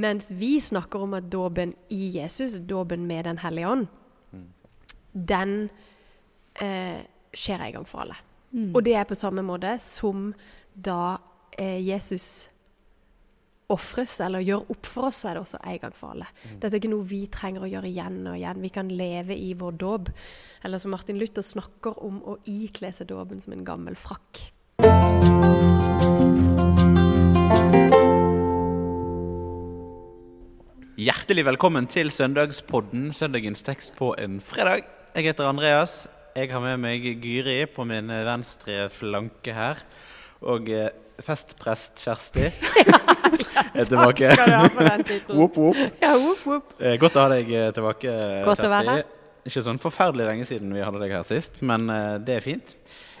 Mens vi snakker om at dåpen i Jesus, dåpen med Den hellige ånd, den eh, skjer en gang for alle. Og det er på samme måte som da eh, Jesus ofres eller gjør opp for oss, så er det også en gang for alle. Dette er ikke noe vi trenger å gjøre igjen og igjen. Vi kan leve i vår dåp. Eller som Martin Luther snakker om å ikle seg dåpen som en gammel frakk. Hjertelig velkommen til søndagspodden, søndagens tekst på en fredag. Jeg heter Andreas. Jeg har med meg Gyri på min venstre flanke her. Og eh, festprest Kjersti er tilbake. Skal du ha for den tittelen? Whoop, whoop. Ja, whoop, whoop. Eh, Godt å ha deg eh, tilbake, Godt å være Kjersti. her. Ikke sånn forferdelig lenge siden vi hadde deg her sist, men det er fint.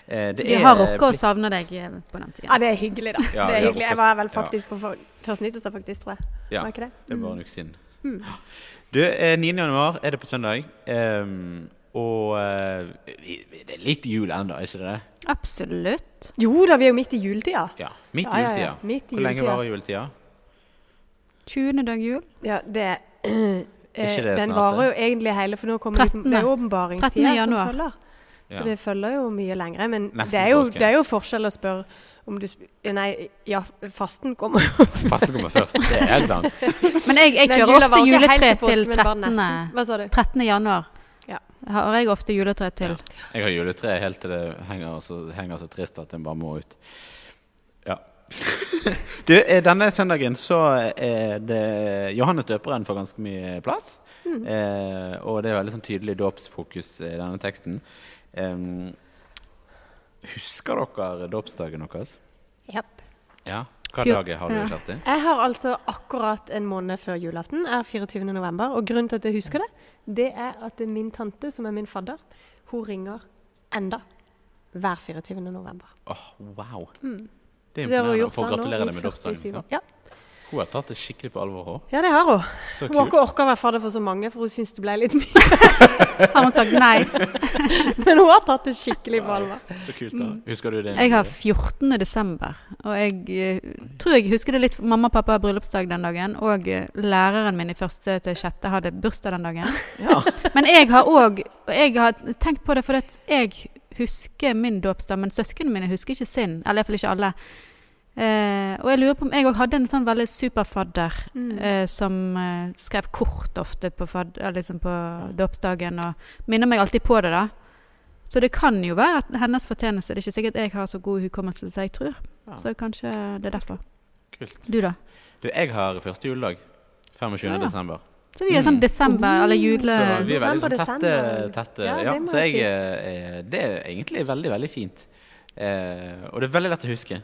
Eh, det Vi har rukket å savne deg på den tida. Ja, det er hyggelig, da. Ja, det er hyggelig. Jeg var vel ja. faktisk på for- første nyttårsdag, faktisk, tror jeg. Ja, Var ikke det? det er bare en uke siden. Mm. Du, eh, 9. januar er det på søndag. Um, og eh, det er litt jul ennå, er ikke det? Absolutt. Jo da, vi er jo midt i juletida. Ja, Midt i Ja, ja, ja. Midt i Hvor lenge varer juletida? 20. dag jul. Ja, det er Ikke det Den varer jo egentlig hele, for nå kommer liksom, det er åpenbaringstida som følger. Så Ja. det følger jo mye lengre. Men det er, jo, det er jo forskjell å spørre om du sp- Nei, ja, fasten kommer Fasten kommer først. Det er helt sant. Men jeg, jeg kjører ofte juletre til 13. Hva sa du? 13. januar. Ja. Har jeg ofte juletre til. Jeg har juletre helt til det henger så, henger så trist at en bare må ut. Ja. Du, eh, denne søndagen så er det Johannes døperen får ganske mye plass. Mm. Eh, og det er veldig sånn tydelig dåpsfokus i denne teksten. Em, husker dere dåpsdagen deres? Yep. Ja. Hva Fjor- dag har du, ja. Kjersti? Jeg har altså akkurat en måned før julaften, er 24. november. Og grunnen til at jeg husker det, det er at min tante, som er min fadder, hun ringer enda hver 24. november. Åh, wow. Det er Mm. Det er imponerende. Får gratulere deg med 47 dåpsdagen. Ja. Hun har tatt det skikkelig på alvor. òg. ja, det har hun. Hun har ikke orka å være fadder for så mange, for hun syns det ble litt mye. Har hun sagt nei? Men hun har tatt det skikkelig på alvor. Så kult da. Husker du det? Jeg har 14. desember, og jeg uh, tror jeg husker det litt. Mamma og pappa har bryllupsdag den dagen, og eh, læreren min i første til sjette hadde bursdag den dagen. Ja. Men jeg har òg Jeg har tenkt på det, for jeg husker min dåpsdag, men søsknene mine husker ikke sin. Eller iallfall ikke alle. Eh, og jeg lurer på om jeg òg hadde en sånn veldig superfadder Mm. eh, som eh, skrev kort ofte på, fad, eh, liksom på dåpsdagen, og minner meg alltid på det, da. Så det kan jo være at hennes fortjeneste. Det er ikke sikkert jeg har så god hukommelse som jeg tror. Ja. Så kanskje det er derfor. Kult. Du, da? Du, jeg har første juledag. 25. Ja. desember. Så vi er sånn Mm. desember, eller jule... Så vi er veldig sånn tette. tette Ja, ja, så jeg jeg, si. eh, det er egentlig veldig, veldig fint. Eh, og det er veldig lett å huske.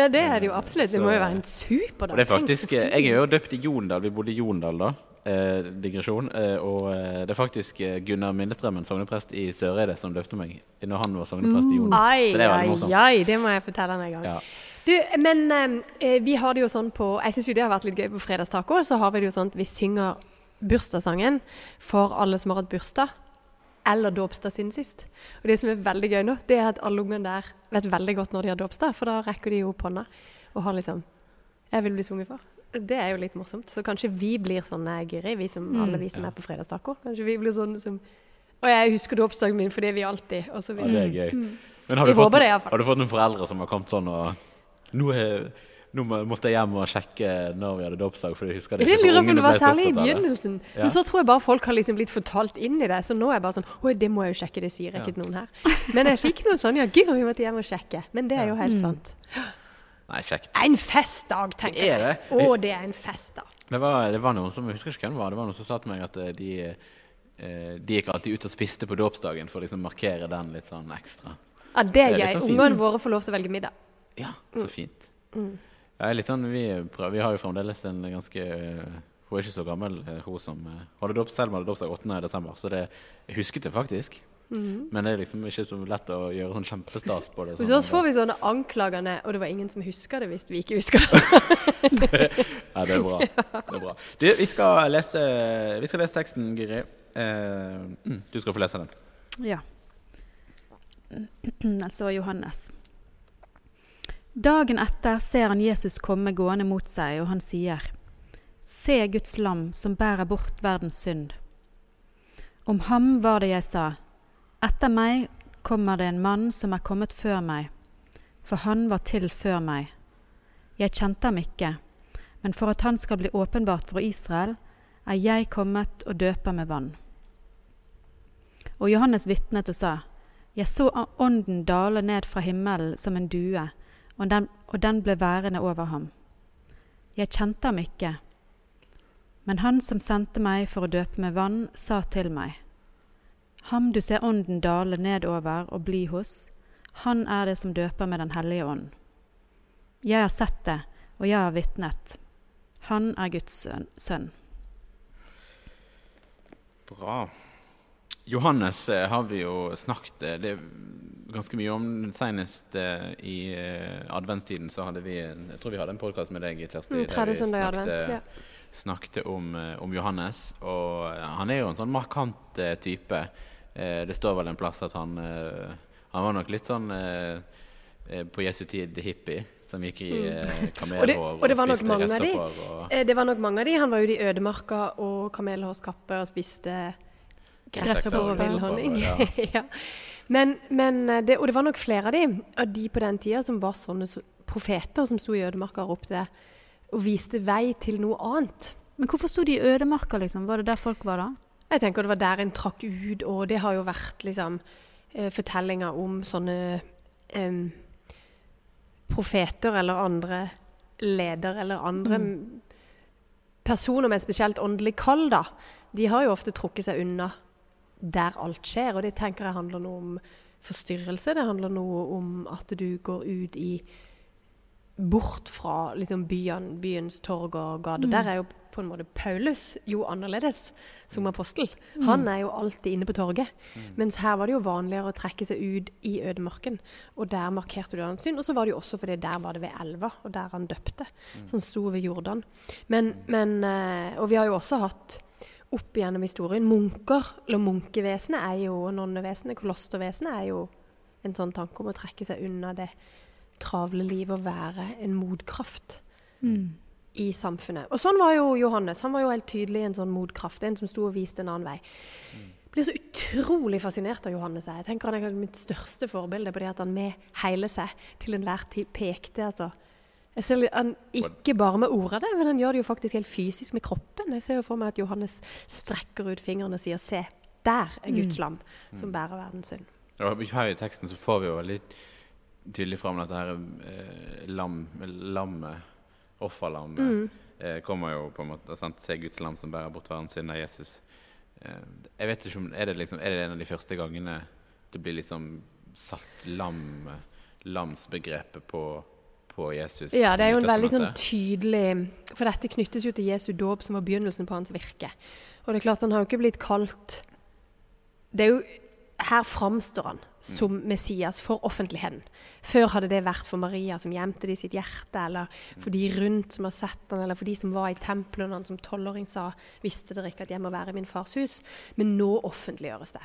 Ja, det er det jo absolutt. Det må jo være en superdag. Det er faktisk, eh. Jeg er jo døpt i Jondal. Vi bodde i Jondal da. Eh, digresjon. Eh, og eh, det er faktisk eh, Gunnar Minnestrømmen, sogneprest i Søreide, som døpte meg når han var sogneprest i Jondal. Mm. Så det er ai, morsomt. ai, det må jeg fortelle en gang. Ja. Du, men eh, vi har det jo sånn på Jeg syns jo det har vært litt gøy på fredagstaco. Så har vi det jo sånn at vi synger bursdagssangen for alle som har hatt bursdag. Eller dåpsdag siden sist. Og det som er veldig gøy nå, det er at alle ungene der vet veldig godt når de har dåpsdag, for da rekker de jo opp hånda og har liksom Jeg vil bli sunget for. Det er jo litt morsomt. Så kanskje vi blir sånne, Gyri, vi som, alle vi som Ja. er på fredagstaco. Kanskje vi blir sånne som Og jeg husker dåpsdagen min, for det er vi alltid. Og så ja, det er gøy. Men har du, fått, det, har du fått noen foreldre som har kommet sånn og Nå, er, nå må- måtte jeg hjem og sjekke når vi hadde dåpsdag, for jeg husker det Jeg ikke. for lurer på om det var særlig i det. begynnelsen. Ja. Men så tror jeg bare folk har liksom blitt fortalt inn i det. Så nå er jeg bare sånn Å, det må jeg jo sjekke, det sier ikke noen her. Men jeg fikk noen sånn Ja, gud, vi måtte hjem og sjekke. Men det er jo helt sant. Nei, kjekt. En festdag, tenker Det er jeg. det. Å, det er en festdag. Det var, det var noen som, jeg husker ikke hvem det var, det var noen som sa til meg at eh, de, eh, de gikk alltid ut og spiste på dåpsdagen for å liksom markere den litt sånn ekstra. Ja, det er Det gøy. sånn. Ungene våre får lov til å velge middag. Ja, Mm. så fint. Ja, jeg er litt sånn, vi, vi har jo fremdeles en ganske eh, Hun er ikke så gammel, eh, hun som eh, hadde dåp, selv om hun hadde dåpsdag 8. desember. Så det, jeg husket det faktisk. Men det er liksom ikke så lett å gjøre sånn kjempestas på det. Hos sånn, oss får vi sånne anklagende Og det var ingen som husker det hvis vi ikke husker det. Ja, det er bra. Det er bra. Du, vi skal lese, vi skal lese teksten, Giri. Eh, mm, du skal få lese den. Ja. Den står Johannes. Dagen etter ser han Jesus komme gående mot seg, og han sier, Se Guds lam som bærer bort verdens synd. Om ham var det jeg sa, etter meg kommer det en mann som er kommet før meg, for han var til før meg. Jeg kjente ham ikke, men for at han skal bli åpenbart for Israel, er jeg kommet og døper med vann. Og Johannes vitnet og sa, Jeg så ånden dale ned fra himmelen som en due, og den, og den ble værende over ham. Jeg kjente ham ikke, men han som sendte meg for å døpe med vann, sa til meg, Ham du ser ånden dale nedover og bli hos, han er det som døper med Den hellige ånd. Jeg har sett det, og jeg har vitnet. Han er Guds sønn. Bra. Johannes eh, har vi jo snakket eh, det ganske mye om. Senest eh, i adventstiden så hadde vi jeg tror vi hadde en podkast med deg, Kjersti. Mm, der vi ja. snakket om, om, Johannes. Og han er jo en sånn markant type. det står vel en plass at han, han var nok litt sånn på Jesu tid hippie som gikk i mm. kamelhår og, og, og, det var nok mange av de. Og... Det var nok mange av de. Han var jo i ødemarka og kamelhårskappe og spiste Gresshopper og villhonning. Ja. ja. Men, men eh, det, og det var nok flere av de, av de på den tida som var sånne profeter som sto i ødemarka og ropte og viste vei til noe annet. Men hvorfor sto de i ødemarka, liksom? Var det der folk var da? Jeg tenker det var der en trakk ut, og det har jo vært liksom eh, fortellinger om sånne um, profeter eller andre ledere eller andre mm. personer med et spesielt åndelig kall, da. De har jo ofte trukket seg unna der alt skjer. Og det tenker jeg handler noe om forstyrrelse. Det handler noe om at du går ut i Bort fra liksom, byen, byens torg og gater. Mm. Der er jo på en måte Paulus jo annerledes som apostel. Mm. Han er jo alltid inne på torget. Mm. Mens her var det jo vanligere å trekke seg ut i ødemarken. Og der markerte du hans syn. Og så var det jo også fordi der var det ved elva, og der han døpte. Mm. Som sto ved Jordan. Men, men, eh, og vi har jo også hatt opp gjennom historien. Munker, eller munkevesenet, er jo nonnevesenet, kolostervesenet, er jo en sånn tanke om å trekke seg unna det travle livet og være en motkraft mm. i samfunnet. Og sånn var jo Johannes. Han var jo helt tydelig en sånn motkraft. En som sto og viste en annen vei. Mm. Jeg blir så utrolig fascinert av Johannes. Jeg tenker Han er mitt største forbilde på det at han med hele seg til enhver tid pekte. altså jeg ser han Ikke bare med ordene, men han gjør det jo faktisk helt fysisk med kroppen. Jeg ser jo for meg at Johannes strekker ut fingrene og sier 'se, der er Guds mm. lam som mm. bærer verdens synd'. Ja, her I teksten så får vi jo litt tydelig fram at det her eh, lam, lammet, offerlammet, mm. eh, kommer jo på en måte sant? Se Guds lam som bærer bort verdens synd, av Jesus. Eh, jeg vet ikke om, er det, liksom, er det en av de første gangene det blir liksom satt lam, lamsbegrepet på på Jesus. Ja, det er jo en veldig sånn tydelig For dette knyttes jo til Jesu dåp, som var begynnelsen på hans virke. Og det er klart, han har jo ikke blitt kalt Det er jo her framstår han som Messias for offentligheten. Før hadde det vært for Maria som gjemte det i sitt hjerte, eller for de rundt som har sett han, eller for de som var i tempelet han som tolvåring sa 'Visste dere ikke at jeg må være i min fars hus?' Men nå offentliggjøres det.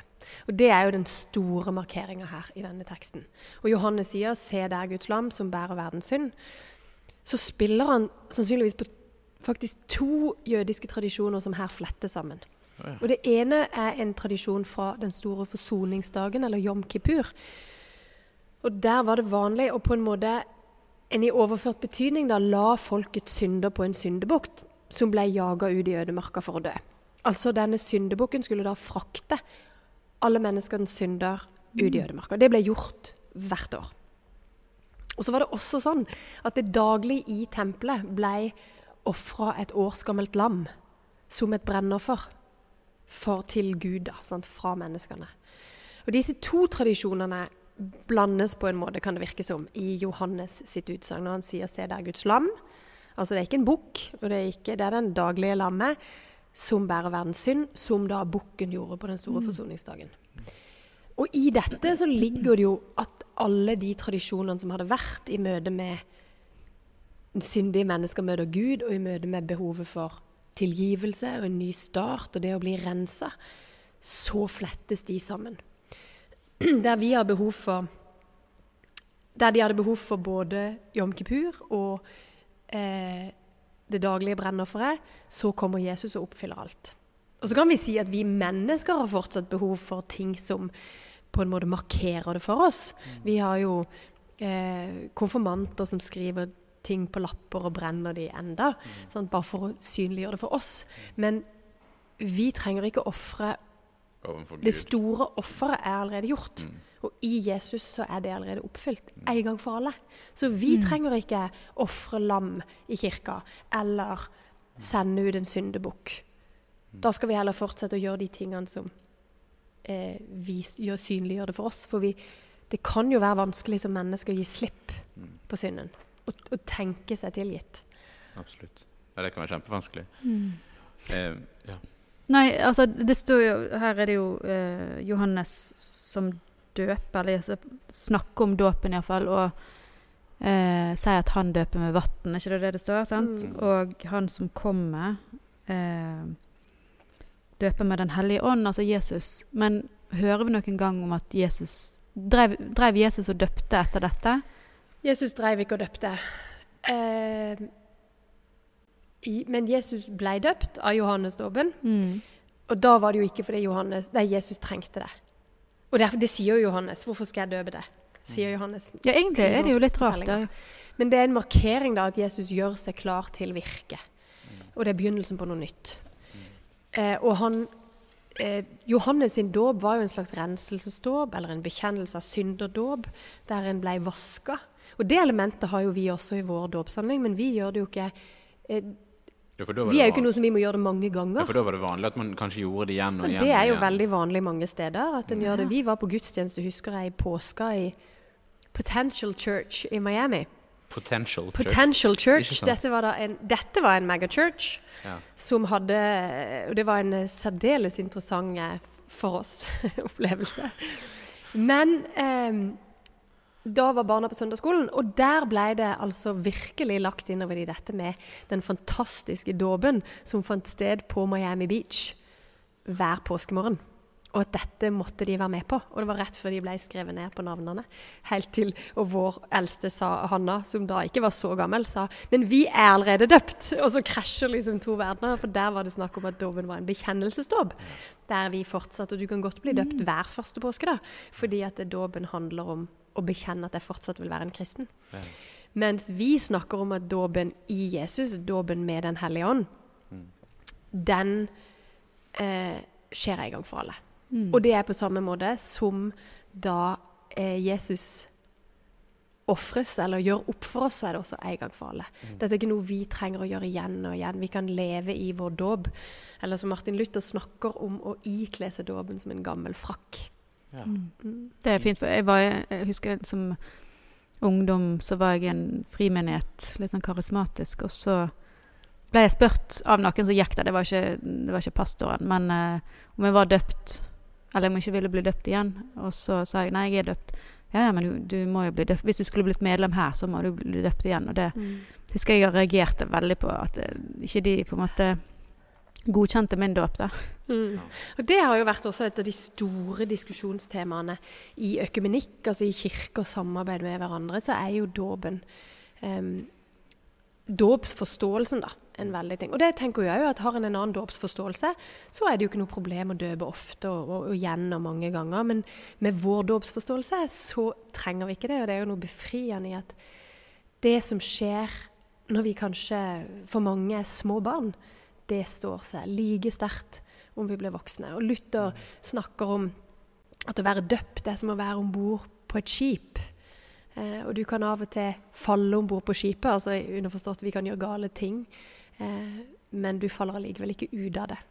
Og Det er jo den store markeringa her i denne teksten. Og Johannes sier 'Se der Guds lam som bærer verdens synd'. Så spiller han sannsynligvis på faktisk to jødiske tradisjoner som her fletter sammen. Og Det ene er en tradisjon fra den store forsoningsdagen, eller jom kippur. Og Der var det vanlig å på en måte en i overført betydning da la folkets synder på en syndebukt som ble jaga ut i ødemarka for å dø. Altså denne syndebukken skulle da frakte alle menneskenes synder ut i mm. ødemarka. Det ble gjort hvert år. Og så var det også sånn at det daglig i tempelet ble ofra et årsgammelt lam som et brennoffer for til Gud, da, sant, fra menneskene. Og Disse to tradisjonene blandes på en måte, kan det virke som, i Johannes sitt utsagn når han sier 'se der Guds lam'. Altså Det er ikke en bukk, og det er, ikke, det er den daglige lammet som bærer verdens synd, som da bukken gjorde på den store mm. forsoningsdagen. Og i dette så ligger det jo at alle de tradisjonene som hadde vært i møte med syndige mennesker møter Gud, og i møte med behovet for tilgivelse og en ny start og det å bli rensa, så flettes de sammen. Der vi har behov for Der de hadde behov for både Jom Kippur og eh, det daglige brennofferet, så kommer Jesus og oppfyller alt. Og så kan vi si at vi mennesker har fortsatt behov for ting som på en måte markerer det for oss. Vi har jo eh, konfirmanter som skriver ting på lapper og brenner de enda, sant? bare for å synliggjøre det for oss. Men vi trenger ikke ofre Det store offeret er allerede gjort. Og i Jesus så er det allerede oppfylt. En gang for alle. Så vi trenger ikke ofre lam i kirka eller sende ut en syndebukk. Da skal vi heller fortsette å gjøre de tingene som eh, vi gjør, synliggjør det for oss. For vi, det kan jo være vanskelig som menneske å gi slipp på synden. Og, å tenke seg tilgitt. Absolutt. Ja, det kan være kjempevanskelig. Mm. Eh, ja. Nei, altså det står jo Her er det jo eh, Johannes som døper, eller altså, snakker om dåpen iallfall, og eh, sier at han døper med vann, er ikke det det det står? sant? Mm. Og han som kommer, eh, døper med Den hellige ånd, altså Jesus. Men hører vi noen gang om at Jesus Drev, drev Jesus og døpte etter dette? Jesus dreiv ikke og døpte. Eh, i, men Jesus ble døpt av Johannes dåpen. Mm. Og da var det jo ikke fordi Johannes, nei, Jesus trengte det. Og derfor, det sier jo Johannes. Hvorfor skal jeg døpe det? Sier Johannes. Ja, egentlig er det jo litt rart. Da. Men det er en markering da at Jesus gjør seg klar til virke. Og det er begynnelsen på noe nytt. Eh, og han eh, Johannes sin dåp var jo en slags renselsesdåp, eller en bekjennelse av synderdåp, der en ble vaska. Og det elementet har jo vi også i vår dåpshandling, men vi gjør det jo ikke eh, Ja, Vi er jo ikke noe som vi må gjøre det mange ganger. ja, for da var det vanlig at man kanskje gjorde det igjen og Men igjen. det er jo igjen. veldig vanlig mange steder. at en gjør det. Vi var på gudstjeneste, husker jeg, i påska i Potential Church i Miami. Potential. church. Potential Church. church. Dette var, en, dette var en megachurch Ja. som hadde Og det var en eh, særdeles interessant eh, for oss opplevelse. Men eh, da var barna på søndagsskolen, og der ble det altså virkelig lagt innover i dette med den fantastiske dåpen som fant sted på Miami Beach hver påskemorgen. Og at dette måtte de være med på. Og det var rett før de ble skrevet ned på navnene. Helt til og vår eldste sa, Hanna, som da ikke var så gammel, sa men vi er allerede døpt. Og så krasjer liksom to verdener, for der var det snakk om at dåpen var en bekjennelsesdåp. Der vi fortsatte, og du kan godt bli døpt hver første påske, da, fordi at dåpen handler om å bekjenne at jeg fortsatt vil være en kristen. Ja. Mens vi snakker om at dåpen i Jesus, dåpen med Den hellige ånd, den eh, skjer en gang for alle. Mm. Og det er på samme måte som da eh, Jesus ofres, eller gjør opp for oss, så er det også en gang for alle. Dette er ikke noe vi trenger å gjøre igjen og igjen. Vi kan leve i vår dåp. Eller som Martin Luther snakker om å ikle seg dåpen som en gammel frakk. Ja. Mm. Det er fint, for jeg, var, jeg husker som ungdom så var jeg i en frimenighet, litt sånn karismatisk, og så ble jeg spurt av noen som gikk der, det var ikke, det var ikke pastoren, men uh, om jeg var døpt, eller om jeg ikke ville bli døpt igjen. Og så sa jeg nei, jeg er døpt. Ja, ja, men du, du må jo bli døpt. Hvis du skulle blitt medlem her, så må du bli døpt igjen. Og det husker jeg reagerte veldig på, at eh, ikke de på en måte godkjente min dåp, da. Mm. Og Det har jo vært også et av de store diskusjonstemaene i økumenikk, altså i kirke og samarbeid med hverandre, så er jo dåpen um, Dåpsforståelsen, da, en veldig ting. Og det tenker jeg jo at har en en annen dåpsforståelse, så er det jo ikke noe problem å døpe ofte og, og, og igjen og mange ganger. Men med vår dåpsforståelse så trenger vi ikke det, og det er jo noe befriende i at det som skjer når vi kanskje for mange er små barn, det står seg like sterkt om vi blir voksne. Og Luther snakker om at å være døpt er som å være om bord på et skip. Eh, og du kan av og til falle om bord på skipet, altså underforstått vi kan gjøre gale ting. Eh, men du faller allikevel ikke ut av det.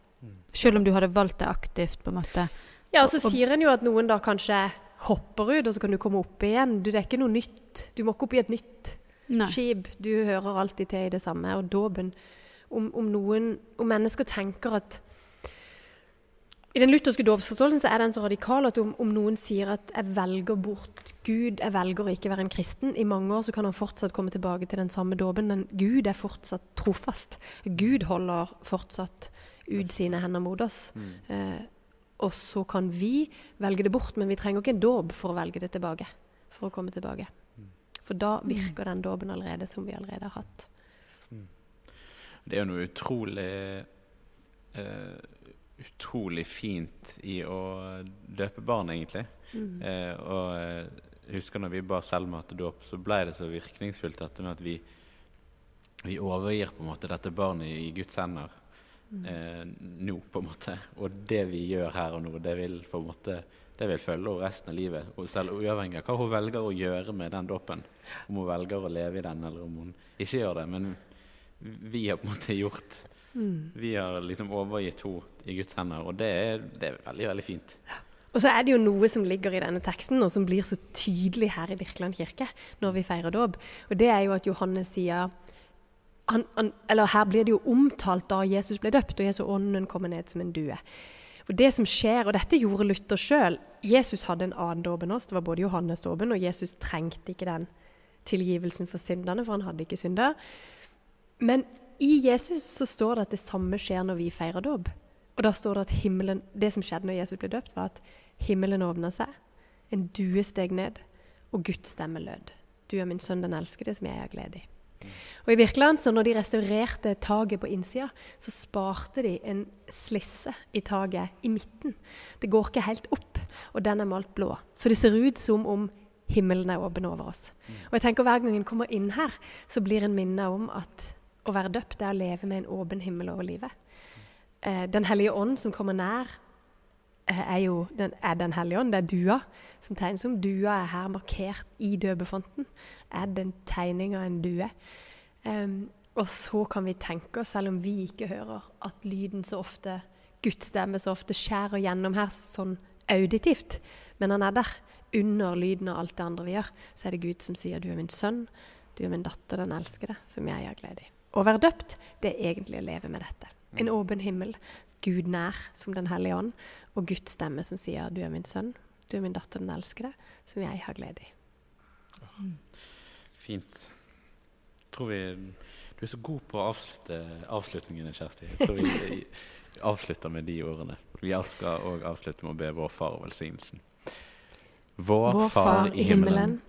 Selv om du hadde valgt det aktivt, på en måte. Ja, og så sier en jo at noen da kanskje hopper ut, og så kan du komme opp igjen. Du, det er ikke noe nytt. Du må ikke opp i et nytt Nei. skip. Du hører alltid til i det samme. Og dåpen om, om noen Om mennesker tenker at I den lutherske dåpsforståelsen er den så radikal at om, om noen sier at 'jeg velger bort Gud, jeg velger å ikke være en kristen', i mange år så kan han fortsatt komme tilbake til den samme dåpen, men Gud er fortsatt trofast. Gud holder fortsatt ut sine hender mot oss. Eh, og så kan vi velge det bort, men vi trenger ikke en dåp for å velge det tilbake. For å komme tilbake. For da virker den dåpen allerede som vi allerede har hatt. Det er jo noe utrolig uh, Utrolig fint i å døpe barn, egentlig. Mm. Uh, og eh, jeg husker når vi ba Selma til dåp, så ble det så virkningsfullt dette med at vi, vi overgir på en måte dette barnet i Guds hender eh, nå, på en måte. Og det vi gjør her og nå, det vil på en måte det vil følge henne resten av livet. Og selv uavhengig av hva hun velger å gjøre med den dåpen. Om hun velger å leve i den, eller om hun ikke gjør det. Men vi har på en måte gjort Vi har liksom overgitt henne i Guds hender, og det er, det er veldig, veldig fint. Og så er det jo noe som ligger i denne teksten, og som blir så tydelig her i Birkeland kirke når vi feirer dåp. Og det er jo at Johannes sier han, han, Eller her blir det jo omtalt da Jesus ble døpt, og Jesu ånden kommer ned som en due. Og det som skjer, og dette gjorde Luther sjøl Jesus hadde en annen dåp enn oss. Det var både Johannes-dåpen, og Jesus trengte ikke den tilgivelsen for syndene, for han hadde ikke synder. Men i Jesus så står det at det samme skjer når vi feirer dåp. Og da står det at himmelen, det som skjedde når Jesus ble døpt, var at himmelen åpna seg, en due steg ned, og Guds stemme lød. Du er min sønn den elskede, som jeg har glede i. Og i Virkeland, så når de restaurerte taket på innsida, så sparte de en slisse i taket i midten. Det går ikke helt opp, og den er malt blå. Så det ser ut som om himmelen er åpen over oss. Og jeg tenker Hver gang en kommer inn her, så blir en minnet om at å være døpt er å leve med en åpen himmel over livet. Eh, den hellige ånd som kommer nær, eh, er jo den, er den hellige ånd. Det er dua som tegnes som. Dua er her markert i døbefonten. Er den en tegning av en due? Um, og så kan vi tenke oss, selv om vi ikke hører, at lyden så ofte, Guds stemme så ofte skjærer gjennom her sånn auditivt. Men han er der. Under lyden av alt det andre vi gjør, så er det Gud som sier 'du er min sønn', 'du er min datter, den elskede', som jeg har glede i. Å være døpt, det er egentlig å leve med dette. En åpen himmel, Gud nær som Den hellige ånd, og Guds stemme som sier 'du er min sønn', 'du er min datter, den elskede', som jeg har glede i. Fint. Tror vi, du er så god på å avslutte avslutningene, Kjersti. Jeg tror vi avslutter med de ordene. Vi skal òg avslutte med å be vår far velsignelsen. Vår Far i himmelen.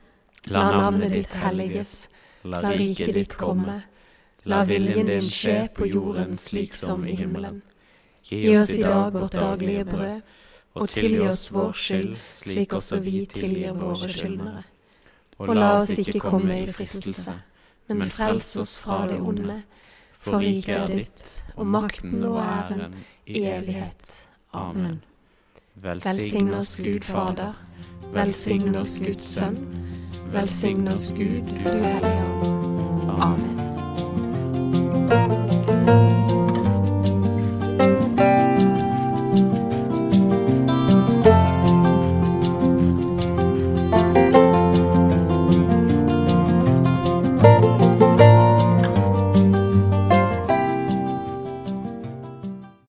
La navnet ditt helliges. La riket ditt komme. La viljen din skje på jorden slik som i himmelen. Gi oss i dag vårt daglige brød, og tilgi oss vår skyld, slik også vi tilgir våre skyldnere. Og la oss ikke komme i fristelse, men frels oss fra det onde. For riket er ditt, og makten og æren i evighet. Amen. Velsign oss Gud Fader. Velsign oss Guds Sønn. Velsign oss Gud, du Hellige Ånd. Amen.